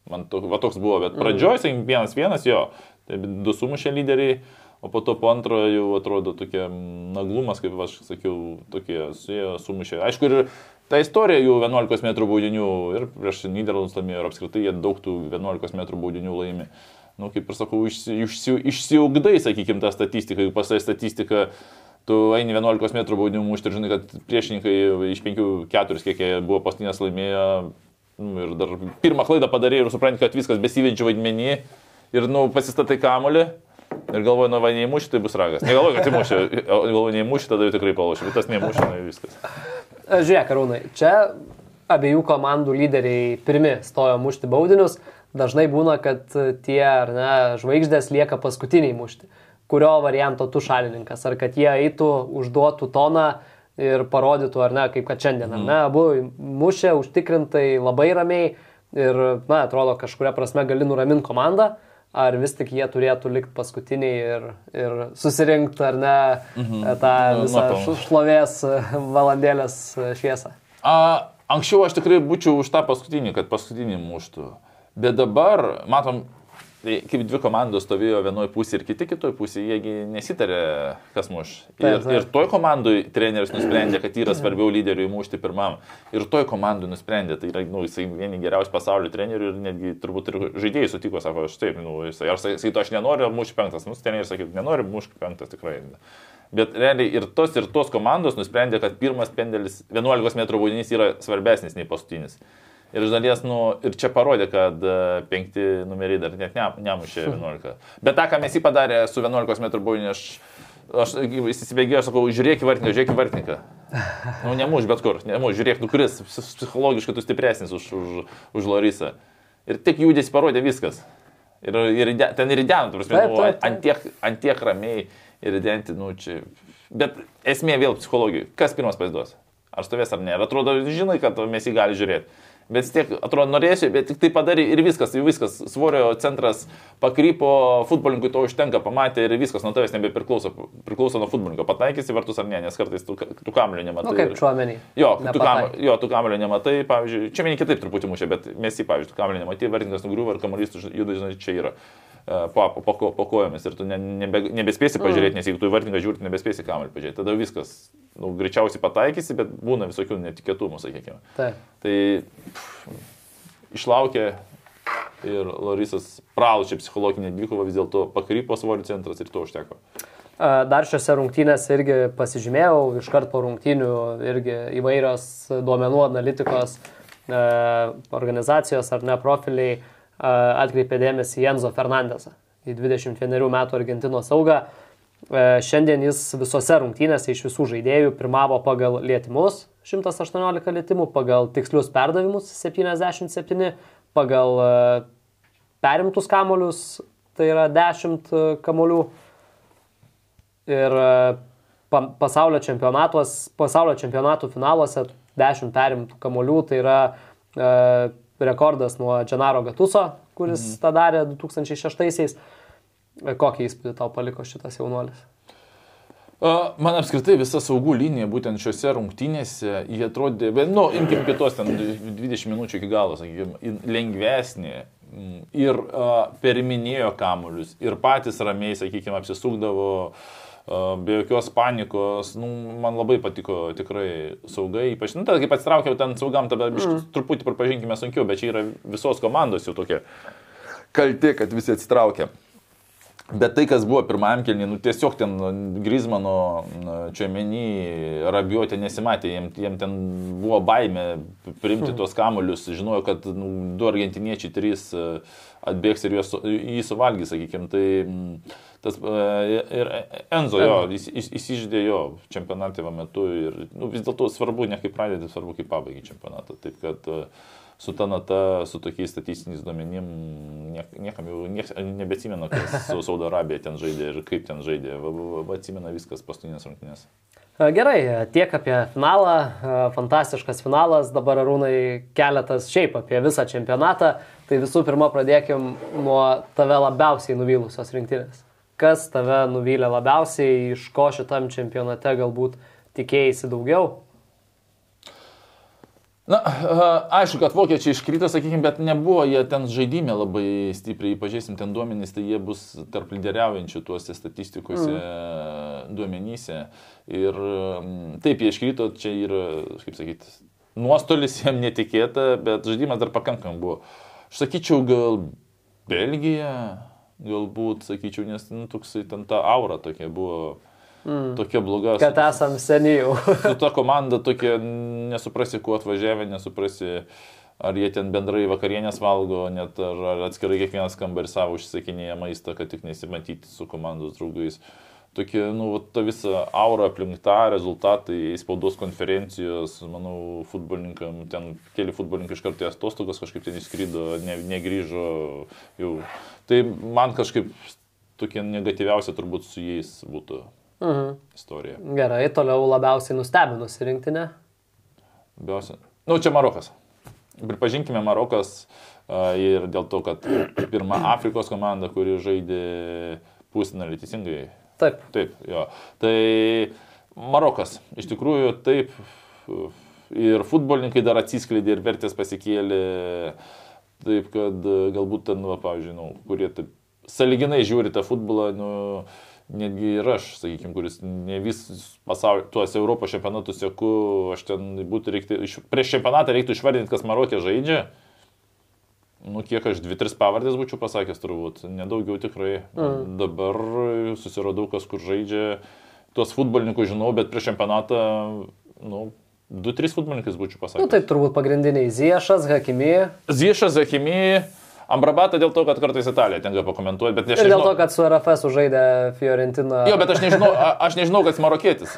[SPEAKER 2] Man to, va, toks buvo, bet pradžioj, sakykime, vienas vienas jo, tai du sumušė lyderiai. O po to po antrojo jau atrodo tokia naglumas, kaip aš sakiau, tokie su sumušė. Aišku, ir ta istorija jų 11 m baudinių ir prieš Niderlandus laimėjo ir apskritai jie daug tų 11 m baudinių laimi. Na, nu, kaip ir sakau, išsi, išsi, išsiugdai, sakykime, tą statistiką, jeigu pasai statistika, tu eini 11 m baudinių mušti ir žinai, kad priešininkai iš 5-4, kiek jie buvo pastinės laimėjo, nu, ir dar pirmą klaidą padarė ir supranti, kad viskas besivenčių vaidmenį ir, nu, pasistatai kamolį. Ir galvoju, nu, va, neįmuši, tai bus ragas. Negalvoju, kad įmuši, galvoju, neįmuši, tada jau tikrai palošiu, bet tas neįmuši, nu, viskas.
[SPEAKER 1] E, žiūrėk, Karūnai, čia abiejų komandų lyderiai pirmi stojo mušti baudinius. Dažnai būna, kad tie ne, žvaigždės lieka paskutiniai mušti. Kurio varianto tu šalininkas? Ar kad jie eitų, užduotų toną ir parodytų, ar ne, kaip kad šiandien, ar ne, mhm. abu mušė užtikrintai labai ramiai ir, na, atrodo, kažkuria prasme gali nuraminti komandą ar vis tik jie turėtų likti paskutiniai ir, ir susirinkti, ar ne, mhm. tą visą Matau. šlovės valandėlės šviesą.
[SPEAKER 2] A, anksčiau aš tikrai būčiau už tą paskutinį, kad paskutinį muštų. Bet dabar, matom, Tai kaip dvi komandos stovėjo vienoje pusėje ir kiti kitoje pusėje, jiegi nesitarė, kas muš. Ir, ir toj komandai treneris nusprendė, kad yra svarbiau lyderiui mušti pirmam. Ir toj komandai nusprendė, tai yra, nu, jisai vieni geriausių pasaulio trenerių ir netgi turbūt ir žaidėjai sutiko, sako, aš taip, nu, jisai, ar sakytų, aš nenoriu mušti penktas, nu, treneris sakytų, nenoriu mušti penktas tikrai. Bet realiai ir tos ir tos komandos nusprendė, kad pirmas pendelis 11 m baudinys yra svarbesnis nei paskutinis. Ir iš dalies, nu, ir čia parodė, kad e, penkti numeriai dar net ne, nemušė 11. Bet tą, ką mes jį padarė su 11 m baudiniu, aš, aš įsibėgėjau, sakau, žiūrėk į vartininką, žiūrėk į vartininką. Nu, nemuš bet kur, nemuš, žiūrėk, nu kuris, psichologiškai tu stipresnis už, už, už Lorisą. Ir tik judės parodė viskas. Ir, ir ten ir įdėnų, prasme, nu, ant, tiek, ant tiek ramiai ir įdėnti, nu, čia. Bet esmė vėl psichologijai. Kas pirmas pasiduos? Ar stovės ar ne? Ir atrodo, žinai, kad mes jį gali žiūrėti. Bet tiek, atrodo, norėsiu, bet tik tai padarė ir viskas, jau viskas. Svorio centras pakrypo, futbolininkui to užtenka, pamatė ir viskas nuo tavęs nebepriklauso. Priklauso nuo futbolininko, pataikysi vartus ar ne, nes kartais tu, tu kamulio nematai.
[SPEAKER 1] Nu, kaip čuomenį.
[SPEAKER 2] Jo, tu, kam, jo, tu kamulio nematai, pavyzdžiui, čia meni kitaip truputį mušė, bet mes jį, pavyzdžiui, tu kamulio nematai, vartininkas nugriuvo ir kamuolys juda, žinai, čia yra. E, po, po, po, kojomis ir tu ne, nebe, nebespėsi pažiūrėti, nes jeigu tu į vartininką žiūri, nebespėsi kamelį pažiūrėti, tada viskas, nu, greičiausiai pataikysi, bet būna visokių netikėtumų, sakykime.
[SPEAKER 1] Taip.
[SPEAKER 2] Tai pff, išlaukė ir Lorisas pralaužė psichologinį dvikovą, vis dėlto pakrypo svorio centras ir to užteko.
[SPEAKER 1] Dar šiuose rungtynėse irgi pasižymėjau, iškart po rungtynių irgi įvairios duomenų analitikos organizacijos ar ne profiliai atkreipė dėmesį Jenzo Fernandesą į 21 metų Argentinos saugą. Šiandien jis visose rungtynėse iš visų žaidėjų pirmavo pagal lietimus 118 lietimų, pagal tikslius perdavimus 77, pagal perimtus kamolius, tai yra 10 kamolių. Ir pasaulio, pasaulio čempionatų finaluose 10 perimtų kamolių, tai yra rekordas nuo Džanaro Gatuso, kuris mhm. tą darė 2006-aisiais. Kokį įspūdį tau paliko šitas jaunuolis?
[SPEAKER 2] Man apskritai visa saugų linija būtent šiuose rungtynėse, jie atrodė, nu, imkim kitos ten 20 minučių iki galo, sakykime, lengvesnė ir uh, periminėjo kamuolius ir patys ramiai, sakykime, apsisukdavo uh, be jokios panikos, nu, man labai patiko tikrai saugai, ypač, nu, tada kaip atsitraukiau ten saugam, tada mm. truputį pripažinkime sunkiau, bet čia yra visos komandos jau tokia kalti, kad visi atsitraukia. Bet tai, kas buvo pirmajam kelniui, nu, tiesiog ten Grizmano čia menį rabiuotė nesimatė, jiem, jiem ten buvo baime priimti hmm. tuos kamuolius, žinojo, kad nu, du argentiniečiai, trys e, atbėgs ir juos, jį suvalgys, sakykime. Tai tas, e, ir Enzo jo, jis, jis, įsižydė jo čempionatėvo metu ir nu, vis dėlto svarbu ne kaip pradėti, svarbu kaip pabaigti čempionatą. Taip kad uh, su ta nata, su tokiais statistiniais duomenim, niek, niekam jau niek, nebeatsimena, kas su Saudo Arabija ten žaidė ir kaip ten žaidė. Va, va, va, atsimena viskas paskutinės rungtynės.
[SPEAKER 1] Gerai, tiek apie finalą, fantastiškas finalas, dabar rūnai keletas šiaip apie visą čempionatą. Tai visų pirma pradėkim nuo tave labiausiai nuvylusios rinktinės. Kas tave nuvylė labiausiai, iš ko šitam čempionate galbūt tikėjai daugiau?
[SPEAKER 2] Na, aišku, kad vokiečiai iškrito, sakykime, bet nebuvo jie ten žaidime labai stipriai, pažiūrėsim ten duomenys, tai jie bus tarp lyderiaujančių tuose statistikose mm. duomenyse. Ir taip, jie iškrito, čia yra, kaip sakyti, nuostolis jiem netikėta, bet žaidimas dar pakankamai buvo. Aš sakyčiau, gal Belgija, galbūt, sakyčiau, nes, nu, toksai ten ta aura tokia buvo Mm. Tokia bloga.
[SPEAKER 1] Kad esam seniai
[SPEAKER 2] su ta komanda tokia, nesuprasi, kuo atvažiavę, nesuprasi, ar jie ten bendrai vakarienės valgo, net ar, ar atskirai kiekvienas kambarį savo užsisakinėja maistą, kad tik nesimatyti su komandos draugais. Tokia, nu, ta visa aura aplink tą, rezultatai, spaudos konferencijos, manau, futbolininkam, ten keli futbolininkai iš karto atostogas kažkaip ten įskrydo, ne, negryžo jau. Tai man kažkaip tokie negatyviausia turbūt su jais būtų mhm. istorija.
[SPEAKER 1] Gerai, toliau labiausiai nustebinusi rinktinė.
[SPEAKER 2] Labiausiai. Nu, čia Marokas. Pripažinkime, Marokas uh, ir dėl to, kad pirma Afrikos komanda, kuri žaidė pusnarį teisingai.
[SPEAKER 1] Taip.
[SPEAKER 2] Taip, jo. Tai Marokas, iš tikrųjų, taip. Ir futbolininkai dar atsiskleidė ir vertės pasikėlė. Taip, kad galbūt ten, va, pavyzdžiui, nu, kurie taip saliginai žiūri tą futbolą, nu, netgi ir aš, sakykime, kuris ne vis pasaulio, tuos Europos čempionatus sėku, aš ten būtų reikti, prieš čempionatą reiktų išvardinti, kas Marokė žaidžia. Nu, kiek aš dvi, tris pavardės būčiau pasakęs turbūt, nedaugiau tikrai. Mm. Dabar susiradau, kas kur žaidžia. Tuos futbolininkus žinau, bet prieš čempionatą, nu, du, tris futbolininkus būčiau pasakęs.
[SPEAKER 1] Na, nu, tai turbūt pagrindiniai Ziešas, Hakimi.
[SPEAKER 2] Ziešas, Hakimi. Ambrabatą dėl to, kad kartais Italija tenka pakomentuoti, bet
[SPEAKER 1] aš nežinau. Ir dėl to, kad su RFS žaidė Fiorentina.
[SPEAKER 2] Jo, bet aš nežinau, aš nežinau, kad jis marokėtis.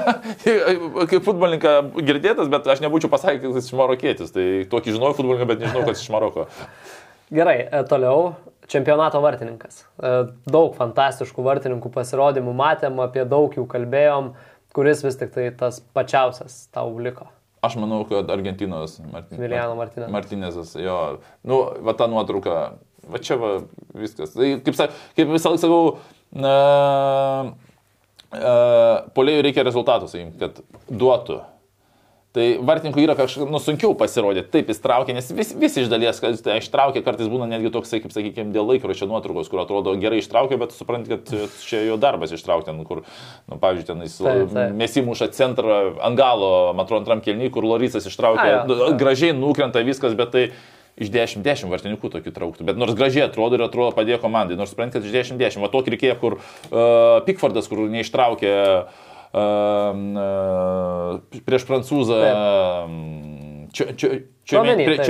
[SPEAKER 2] Kaip futbolininką girdėtas, bet aš nebūčiau pasakęs, kad jis iš marokėtis. Tai tokį žinau futbolininką, bet nežinau, kad jis iš Maroko.
[SPEAKER 1] Gerai, e, toliau. Čempionato vartininkas. E, daug fantastiškų vartininkų pasirodymų matėm, apie daug jų kalbėjom, kuris vis tik tai tas pačiausias tau liko.
[SPEAKER 2] Aš manau, kad Argentinos
[SPEAKER 1] Martin... Miliano Martinezas.
[SPEAKER 2] Martinezas, jo. Nu, va ta nuotrauka, va čia va viskas. Tai, kaip, kaip visą laiką sakau, na, uh, polėjų reikia rezultatų, sakykim, kad duotų. Tai vartininkui yra kažkaip nu, sunkiau pasirodyti, taip jis traukia, nes vis, vis iš dalies, kad tai ištraukia, kartais būna netgi toksai, kaip sakykime, dėl laikročio nuotraukos, kur atrodo gerai ištraukia, bet supranti, kad čia jo darbas ištraukti, nu, kur, nu, pavyzdžiui, ten jis mes įmuša centrą ant galo, man atrodo, antram kelniui, kur Lorysas ištraukia, A, nu, gražiai nukrenta viskas, bet tai iš 10-10 vartininkų tokių trauktų. Bet nors gražiai atrodo ir atrodo padėjo komandai, nors suprant, kad iš 10-10. Va tokį reikėjo, kur uh, Pickfordas, kur neištraukė uh, prieš prancūzą. Čia, čia,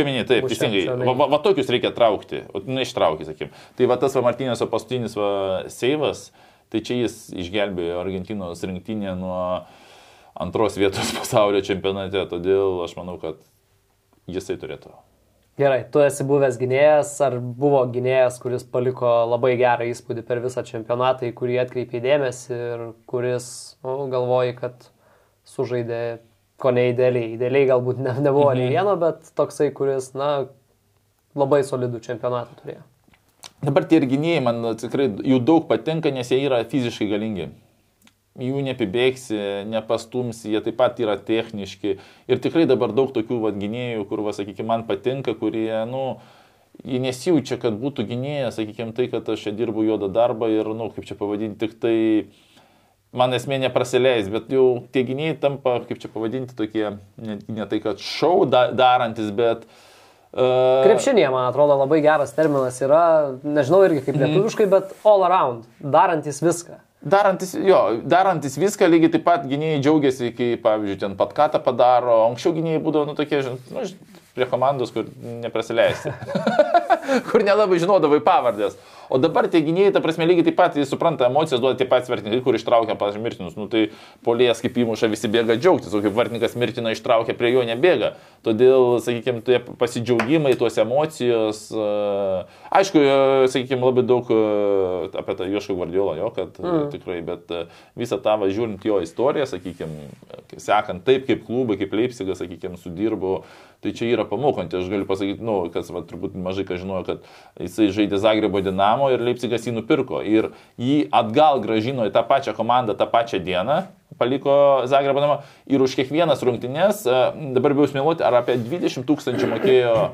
[SPEAKER 2] minė, taip, teisingai. Va, va, va tokius reikia traukti, o neištraukti, sakykim. Tai va tas va Martinės paskutinis va seivas, tai čia jis išgelbėjo Argentinos rinktinę nuo antros vietos pasaulio čempionate, todėl aš manau, kad jisai turėtų
[SPEAKER 1] Gerai, tu esi buvęs gynėjas, ar buvo gynėjas, kuris paliko labai gerą įspūdį per visą čempionatą, į kurį atkreipė dėmesį ir kuris, nu, galvoji, kad sužaidė ko ne idealiai. Idealiai galbūt ne, nebuvo mhm. nei vieno, bet toksai, kuris, na, labai solidų čempionatą turėjo.
[SPEAKER 2] Dabar tie ir gynėjai man tikrai jų daug patinka, nes jie yra fiziškai galingi jų nepibėgsi, nepastumsi, jie taip pat yra techniški. Ir tikrai dabar daug tokių vad gynėjų, kur, va, sakykime, man patinka, kurie, nu, jie nesijaučia, kad būtų gynėjas, sakykime, tai, kad aš čia dirbu juodą darbą ir, nu, kaip čia pavadinti, tik tai man esmė neprasileis, bet jau tie gynėjai tampa, kaip čia pavadinti, tokie, ne, ne tai, kad šau da, darantis, bet...
[SPEAKER 1] Uh, Krepšinėje, man atrodo, labai geras terminas yra, nežinau irgi kaip mhm. lietuviškai, mm. bet all around, darantis viską.
[SPEAKER 2] Darantis, jo, darantis viską, lygiai taip pat gynėjai džiaugiasi, kai, pavyzdžiui, ten pat katą padaro, anksčiau gynėjai būdavo, nu, tokie, nu, prie komandos, kur neprasileisti, kur nelabai žinodavai pavardės. O dabar tie gynėjai, ta prasme, lygiai taip pat, jis supranta emocijas, duoda tie patys vartininkai, kur ištraukia, pavyzdžiui, mirtinus. Nu, tai polėjas kaip įmuša, visi bėga džiaugtis, o kaip vartininkas mirtiną ištraukia, prie jo nebėga. Todėl, sakykime, tie pasidžiaugimai, tos emocijos. Aišku, sakykime, labai daug apie tą Joško Guardiolą, jo, kad mm. tikrai, bet visą tą važiuojant jo istoriją, sakykime, sekant taip, kaip klubai, kaip Leipzigas, sakykime, sudirbo Tai čia yra pamokanti, aš galiu pasakyti, nu, kas va, turbūt mažai ką žinojo, kad jisai žaidė Zagrebo Dinamo ir Leipzigas jį nupirko. Ir jį atgal gražino į tą pačią komandą tą pačią dieną, paliko Zagrebo Dinamo ir už kiekvienas rungtynės, e, dabar bijau smiluoti, ar apie 20 tūkstančių mokėjo.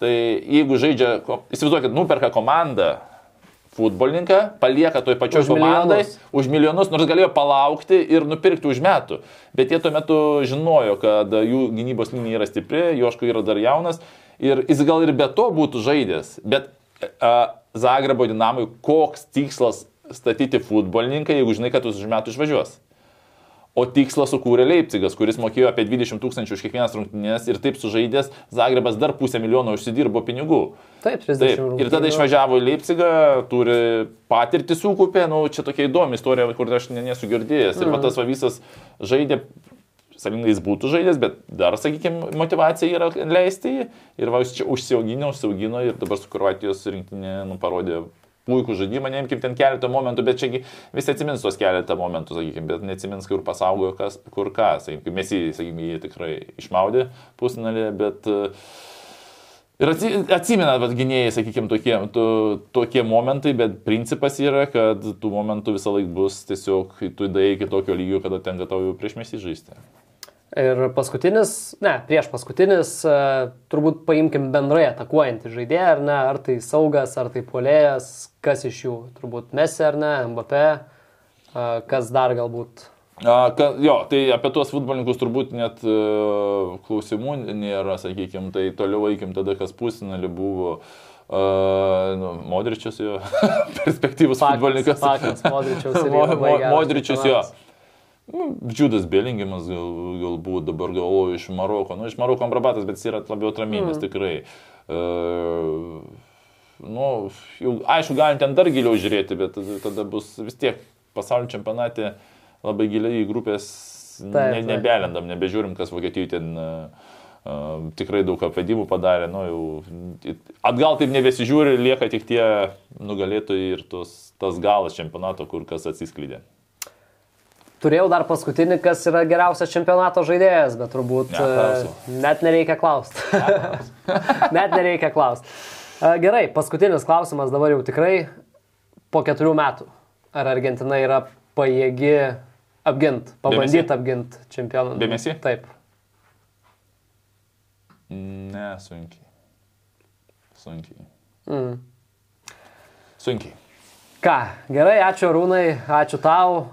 [SPEAKER 2] Tai jeigu žaidžia, įsivaizduokit, nuperka komandą futbolininką, palieka toj pačioj komandai už milijonus, nors galėjo palaukti ir nupirkti už metų. Bet jie tuo metu žinojo, kad jų gynybos linija yra stipri, Joško yra dar jaunas ir jis gal ir be to būtų žaidęs. Bet Zagrebo dinamui koks tikslas statyti futbolininką, jeigu žinai, kad už metų išvažiuos. O tikslą sukūrė Leipzigas, kuris mokėjo apie 20 tūkstančių už kiekvienas rungtynės ir taip sužaidęs Zagrebas dar pusę milijono užsidirbo pinigų.
[SPEAKER 1] Taip, 30 taip.
[SPEAKER 2] Ir tada išvažiavo į Leipzigą, turi patirtį sukupę, nu, čia tokia įdomi istorija, kur aš nesu girdėjęs. Ir mm. va, tas va visas žaidė, salingai jis būtų žaidęs, bet dar, sakykime, motivacija yra leisti jį. Ir va, čia užsiaugino, užsiaugino ir dabar su Kroatijos rinktinė nu, parodė puikų žaidimą, neimkim ten keletą momentų, bet čiagi visi atsimins tos keletą momentų, sakykim, bet neatsimins, kur pasaugojo kas, kur ką, sakykim, mes jį, sakykim, jį tikrai išmaudė pusnalį, bet uh, ir atsimena, bet gynėjai, sakykim, tokie, to, tokie momentai, bet principas yra, kad tų momentų visą laiką bus tiesiog, tu daėjai iki tokio lygio, kada tenka tau jau prieš mes įžaisti.
[SPEAKER 1] Ir paskutinis, ne, prieš paskutinis, e, turbūt paimkim bendrai atakuojantį žaidėją, ar ne, ar tai saugas, ar tai polėjas, kas iš jų, turbūt Messi ar ne, Mbappé, e, kas dar galbūt.
[SPEAKER 2] A, ka, jo, tai apie tuos futbolininkus turbūt net uh, klausimų nėra, sakykime, tai toliau eikim tada, kas pusinalį buvo. Uh, nu, Modričius jo, perspektyvus faktas, futbolininkas.
[SPEAKER 1] Faktas, Modričius.
[SPEAKER 2] Mo, mo, Modričius jo. Nu, Džiudas Belingimas gal, galbūt dabar galvoju iš Maroko. Nu, iš Maroko Ambrabatas, bet jis yra labiau atraminis mm. tikrai. Uh, nu, jau, aišku, galim ten dar giliau žiūrėti, bet tada bus vis tiek pasaulio čempionate labai giliai į grupės taip, ne, nebelendam, nebežiūrim, kas Vokietijoje ten uh, uh, tikrai daug apvedimų padarė. Nu, jau, atgal taip nebesižiūri, lieka tik tie nugalėtojai ir tos, tas galas čempionato, kur kas atsiskleidė.
[SPEAKER 1] Turėjau dar paskutinį, kas yra geriausias čempionato žaidėjas, bet turbūt Neklausiu. E, net nereikia klausti. net nereikia klausti. E, gerai, paskutinis klausimas dabar jau tikrai po keturių metų. Ar Argentina yra pajėgi apgint, pabandyti apgint čempionatą?
[SPEAKER 2] Dėmesį?
[SPEAKER 1] Taip.
[SPEAKER 2] Ne, sunkiai. Sunkiai. Mm. Sunkiai.
[SPEAKER 1] Ką, gerai, ačiū Rūnai, ačiū tau,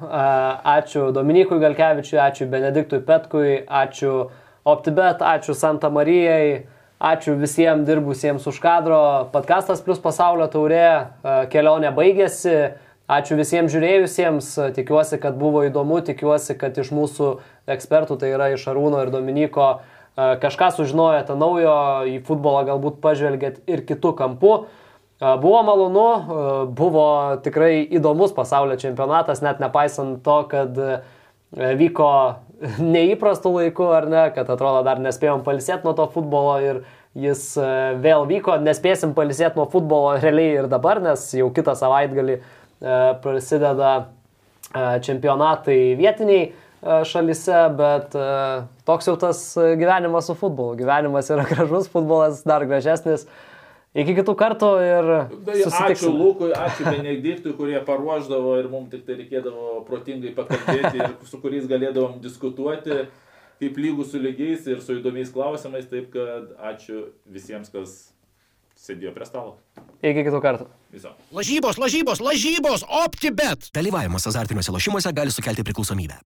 [SPEAKER 1] ačiū Dominikui Galkevičiui, ačiū Benediktui Petkui, ačiū OptiBet, ačiū Santa Marijai, ačiū visiems dirbusiems už kadro. Podcastas plus pasaulio taurė, kelionė baigėsi. Ačiū visiems žiūrėjusiems, tikiuosi, kad buvo įdomu, tikiuosi, kad iš mūsų ekspertų, tai yra iš Arūno ir Dominiko, kažką sužinojote naujo, į futbolą galbūt pažvelgėt ir kitų kampų. Buvo malonu, buvo tikrai įdomus pasaulio čempionatas, net nepaisant to, kad vyko neįprastų laikų, ar ne, kad atrodo dar nespėjom palisėti nuo to futbolo ir jis vėl vyko, nespėsim palisėti nuo futbolo realiai ir dabar, nes jau kitą savaitgalį prasideda čempionatai vietiniai šalise, bet toks jau tas gyvenimas su futbolu. Gyvenimas yra gražus, futbolas dar gražesnis. Iki kitų kartų ir...
[SPEAKER 2] Ačiū Lukui, ačiū Benediktui, kurie paruoždavo ir mums tik tai reikėdavo protingai pakalbėti ir su kuriais galėdavom diskutuoti kaip lygų su lygiais ir su įdomiais klausimais. Taip kad ačiū visiems, kas sėdėjo prie stalo.
[SPEAKER 1] Iki kitų kartų.
[SPEAKER 2] Viso.
[SPEAKER 3] Lažybos, lažybos, lažybos, OptiBet. Dalyvavimas azartiniuose lošimuose gali sukelti priklausomybę.